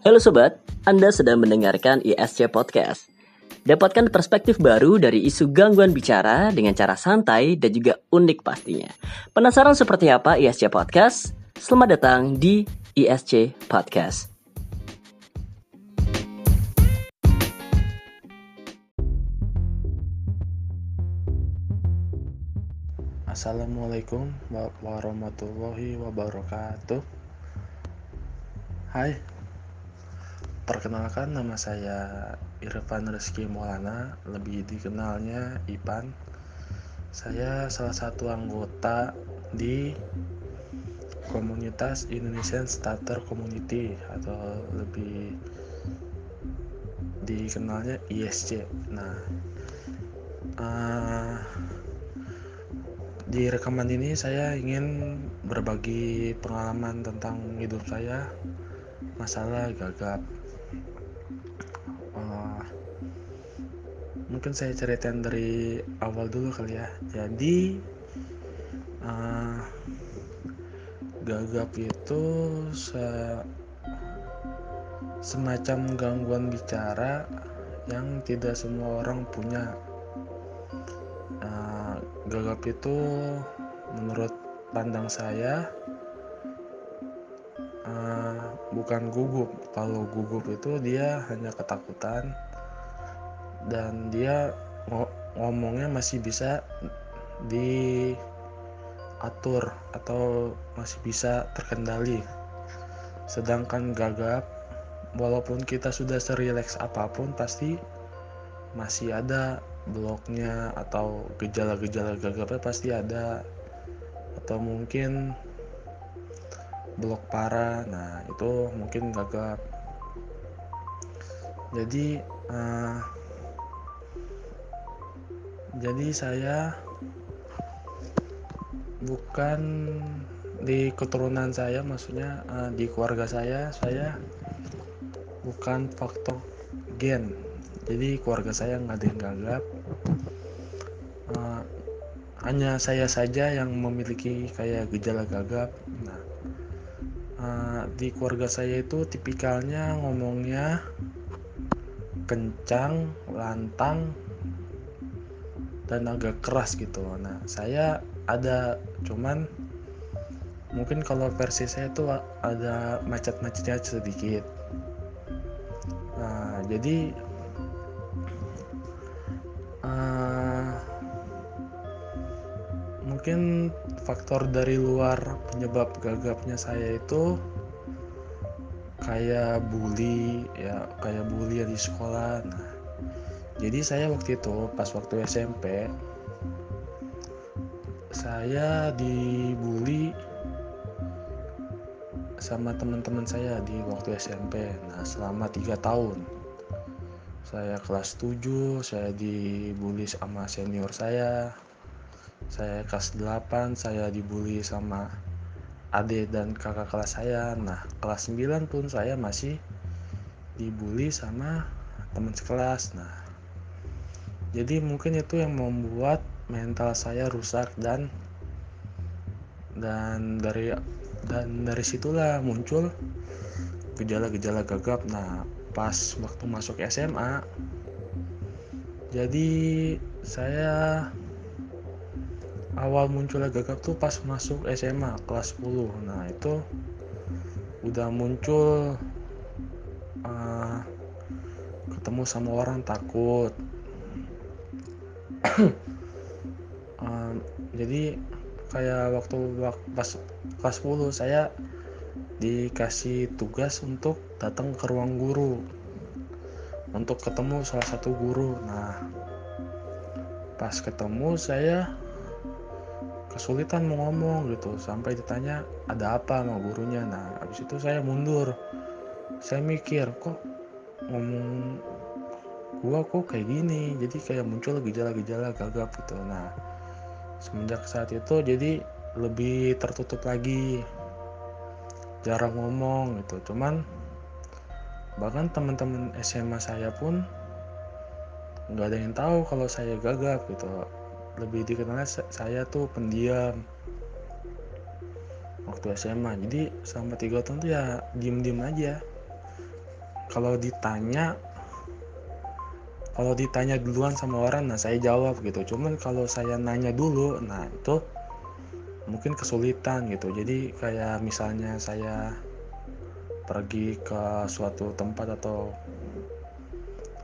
Halo sobat, Anda sedang mendengarkan ISC Podcast. Dapatkan perspektif baru dari isu gangguan bicara dengan cara santai dan juga unik pastinya. Penasaran seperti apa ISC Podcast? Selamat datang di ISC Podcast. Assalamualaikum warahmatullahi wabarakatuh. Hai, Perkenalkan nama saya Irfan Rizky Maulana, lebih dikenalnya Ipan. Saya salah satu anggota di komunitas Indonesian Starter Community atau lebih dikenalnya ISC. Nah, uh, di rekaman ini saya ingin berbagi pengalaman tentang hidup saya masalah gagap mungkin saya ceritain dari awal dulu kali ya. Jadi uh, gagap itu se semacam gangguan bicara yang tidak semua orang punya. Uh, gagap itu menurut pandang saya uh, bukan gugup. Kalau gugup itu dia hanya ketakutan dan dia ngomongnya masih bisa diatur atau masih bisa terkendali. Sedangkan gagap walaupun kita sudah serileks apa pun pasti masih ada bloknya atau gejala-gejala gagapnya pasti ada. Atau mungkin blok parah nah itu mungkin gagap. Jadi uh, jadi saya bukan di keturunan saya maksudnya uh, di keluarga saya saya bukan faktor gen. Jadi keluarga saya nggak ada yang gagap. Uh, hanya saya saja yang memiliki kayak gejala gagap. Nah uh, di keluarga saya itu tipikalnya ngomongnya kencang lantang dan agak keras gitu. Nah saya ada cuman mungkin kalau versi saya tuh ada macet-macetnya sedikit. Nah jadi uh, mungkin faktor dari luar penyebab gagapnya saya itu kayak bully ya kayak bully di sekolah. Nah jadi saya waktu itu pas waktu SMP saya dibully sama teman-teman saya di waktu SMP nah selama tiga tahun saya kelas 7 saya dibully sama senior saya. Saya kelas 8 saya dibully sama adik dan kakak kelas saya. Nah kelas 9 pun saya masih dibully sama teman sekelas. Nah jadi mungkin itu yang membuat mental saya rusak dan dan dari dan dari situlah muncul gejala-gejala gagap. Nah pas waktu masuk SMA jadi saya awal munculnya gagap tuh pas masuk SMA kelas 10 nah itu udah muncul uh, ketemu sama orang takut um, jadi kayak waktu pas kelas 10 saya dikasih tugas untuk datang ke ruang guru. Untuk ketemu salah satu guru. Nah pas ketemu saya kesulitan mau ngomong gitu. Sampai ditanya ada apa sama gurunya? Nah habis itu saya mundur. Saya mikir kok ngomong gua kok kayak gini jadi kayak muncul gejala-gejala gagap gitu. Nah semenjak saat itu jadi lebih tertutup lagi jarang ngomong gitu. Cuman bahkan teman-teman SMA saya pun nggak ada yang tahu kalau saya gagap gitu. Lebih dikenalnya saya tuh pendiam waktu SMA jadi selama tiga tahun tuh ya diem-diem aja. Kalau ditanya kalau ditanya duluan sama orang nah saya jawab gitu. Cuman kalau saya nanya dulu nah itu mungkin kesulitan gitu. Jadi kayak misalnya saya pergi ke suatu tempat atau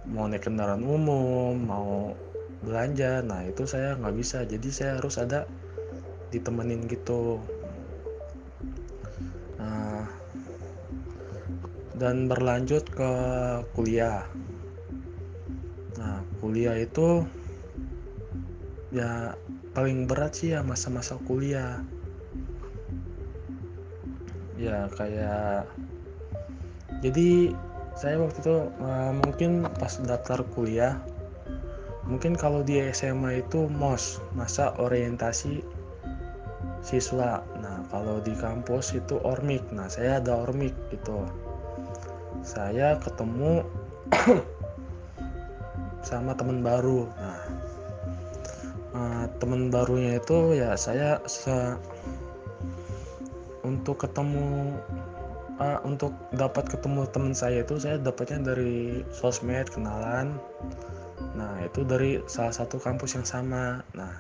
mau naik kendaraan umum mau belanja nah itu saya nggak bisa. Jadi saya harus ada ditemenin gitu. Nah, dan berlanjut ke kuliah kuliah itu ya paling berat sih ya masa-masa kuliah. Ya kayak jadi saya waktu itu uh, mungkin pas daftar kuliah mungkin kalau di SMA itu MOS masa orientasi siswa. Nah kalau di kampus itu ormik. Nah saya ada ormik gitu. Saya ketemu sama teman baru. Nah uh, teman barunya itu ya saya se untuk ketemu uh, untuk dapat ketemu teman saya itu saya dapatnya dari sosmed kenalan. Nah itu dari salah satu kampus yang sama. Nah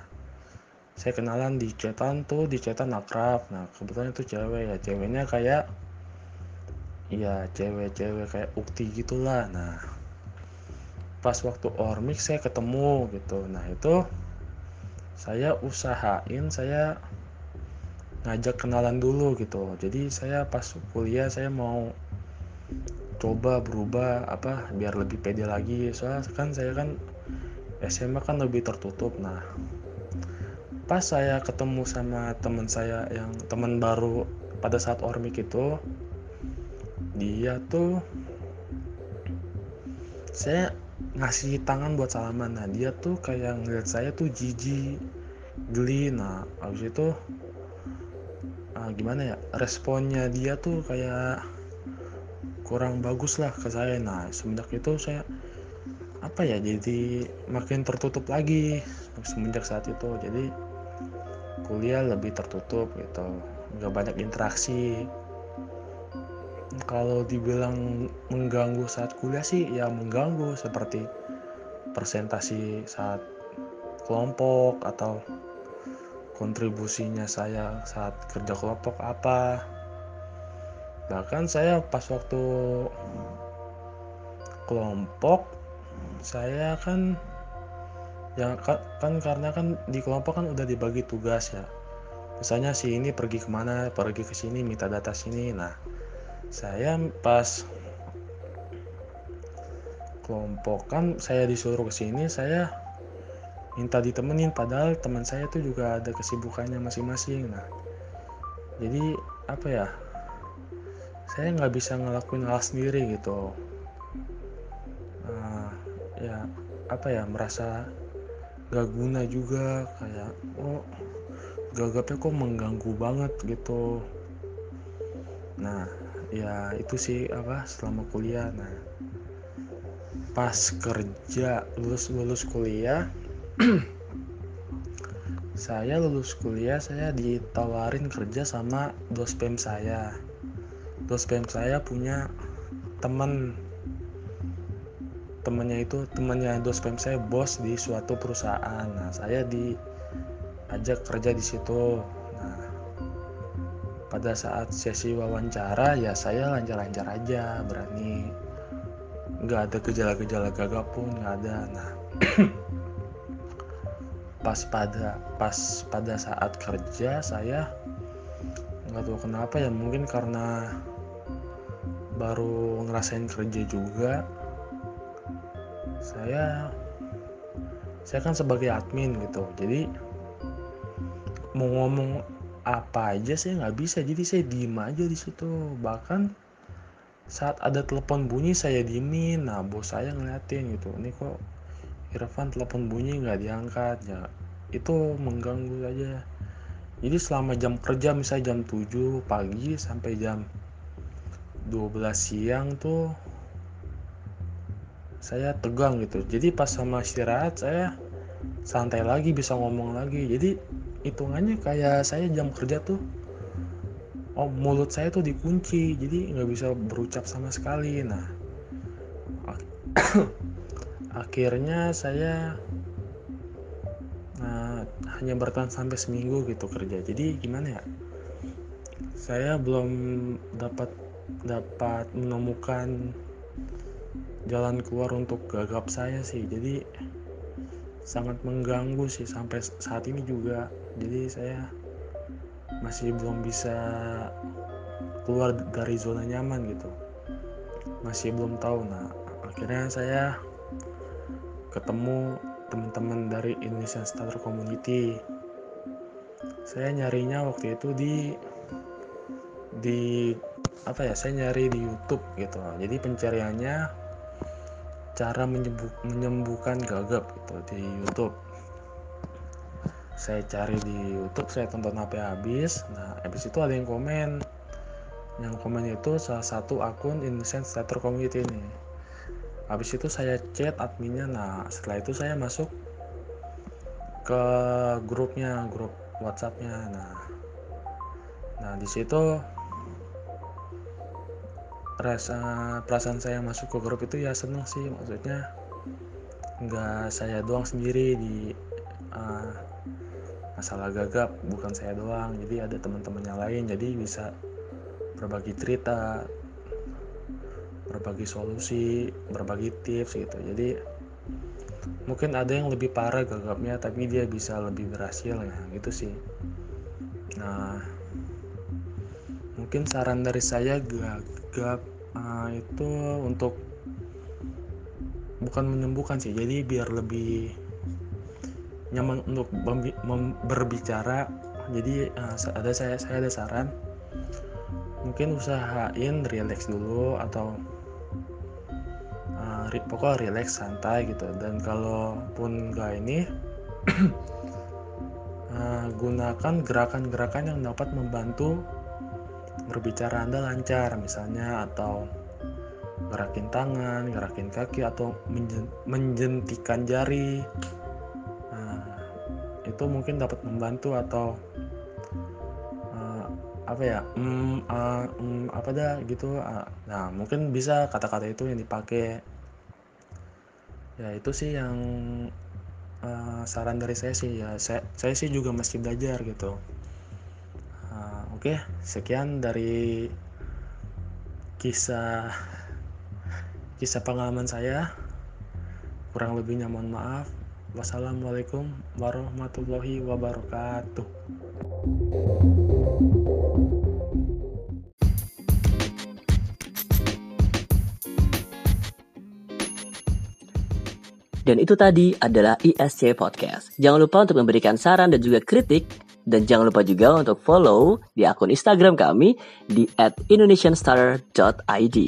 saya kenalan di chatan tuh di chatan akrab. Nah kebetulan itu cewek ya. Ceweknya kayak Iya cewek-cewek kayak ukti gitulah. Nah pas waktu ormik saya ketemu gitu. Nah itu saya usahain saya ngajak kenalan dulu gitu. Jadi saya pas kuliah saya mau coba berubah apa biar lebih pede lagi. Soalnya kan saya kan SMA kan lebih tertutup. Nah pas saya ketemu sama teman saya yang teman baru pada saat ormik itu dia tuh saya ngasih tangan buat salaman. Nah dia tuh kayak ngeliat saya tuh jijik geli. Nah abis itu uh, gimana ya responnya dia tuh kayak kurang bagus lah ke saya. Nah semenjak itu saya apa ya jadi makin tertutup lagi semenjak saat itu. Jadi kuliah lebih tertutup gitu nggak banyak interaksi kalau dibilang mengganggu saat kuliah sih ya mengganggu seperti presentasi saat kelompok atau kontribusinya saya saat kerja kelompok apa. Bahkan saya pas waktu kelompok saya kan ya kan karena kan di kelompok kan udah dibagi tugas ya. Misalnya si ini pergi ke mana pergi ke sini minta data sini. Nah saya pas kelompok kan saya disuruh ke sini saya minta ditemenin. Padahal teman saya tuh juga ada kesibukannya masing-masing. Nah jadi apa ya saya nggak bisa ngelakuin hal sendiri gitu. Nah, ya apa ya merasa gak guna juga. Kayak oh gagapnya kok mengganggu banget gitu. Nah ya itu sih apa selama kuliah. Nah pas kerja lulus lulus kuliah saya lulus kuliah saya ditawarin kerja sama dospem saya. Dospem saya punya temen. Temennya itu temennya dospem saya bos di suatu perusahaan. Nah saya diajak kerja di situ pada saat sesi wawancara ya saya lancar-lancar aja berani. Nggak ada gejala-gejala gagap pun nggak ada. Nah pas pada pas pada saat kerja saya nggak tahu kenapa ya mungkin karena baru ngerasain kerja juga saya saya kan sebagai admin gitu. Jadi mau ngomong apa aja saya nggak bisa. Jadi saya diem aja di situ. Bahkan saat ada telepon bunyi saya diemin. Nah bos saya ngeliatin gitu. Ini kok Irfan telepon bunyi nggak diangkat? Ya itu mengganggu aja. Jadi selama jam kerja misalnya jam 7 pagi sampai jam 12 siang tuh saya tegang gitu. Jadi pas sama istirahat saya santai lagi bisa ngomong lagi. Jadi hitungannya kayak saya jam kerja tuh oh mulut saya tuh dikunci jadi nggak bisa berucap sama sekali. Nah akhirnya saya nah, hanya bertahan sampai seminggu gitu kerja. Jadi gimana ya? Saya belum dapat dapat menemukan jalan keluar untuk gagap saya sih. Jadi sangat mengganggu sih sampai saat ini juga. Jadi saya masih belum bisa keluar dari zona nyaman gitu. Masih belum tahu nah akhirnya saya ketemu teman-teman dari Indonesian Starter Community. Saya nyarinya waktu itu di di apa ya saya nyari di YouTube gitu. Jadi pencariannya cara menyembuh, menyembuhkan gagap gitu di YouTube. Saya cari di YouTube saya tonton sampai habis. Nah habis itu ada yang komen. Yang komen itu salah satu akun Innocent Starter Community ini. Habis itu saya chat adminnya. Nah setelah itu saya masuk ke grupnya grup WhatsAppnya. Nah nah di situ rasa perasaan saya masuk ke grup itu ya seneng sih maksudnya nggak saya doang sendiri di uh, masalah gagap bukan saya doang jadi ada teman-teman yang lain jadi bisa berbagi cerita berbagi solusi berbagi tips gitu. Jadi mungkin ada yang lebih parah gagapnya tapi dia bisa lebih berhasil ya gitu sih. Nah mungkin saran dari saya gagap uh, itu untuk bukan menyembuhkan sih. Jadi biar lebih nyaman untuk berbicara. Jadi uh, ada saya saya ada saran. Mungkin usahain relax dulu atau uh, pokoknya relax santai gitu. Dan kalaupun nggak ini uh, gunakan gerakan-gerakan yang dapat membantu berbicara anda lancar misalnya atau gerakin tangan, gerakin kaki atau menjentikan jari. Nah, itu mungkin dapat membantu atau apa ya mm, uh, mm, apa dah gitu. Uh, nah mungkin bisa kata-kata itu yang dipakai. Ya itu sih yang uh, saran dari saya sih. Ya saya, saya sih juga masih belajar gitu. uh, oke sekian dari kisah kisah pengalaman saya kurang lebihnya mohon maaf wassalamualaikum warahmatullahi wabarakatuh Dan itu tadi adalah ISC Podcast. Jangan lupa untuk memberikan saran dan juga kritik. Dan jangan lupa juga untuk follow di akun Instagram kami di @indonesianstar.id.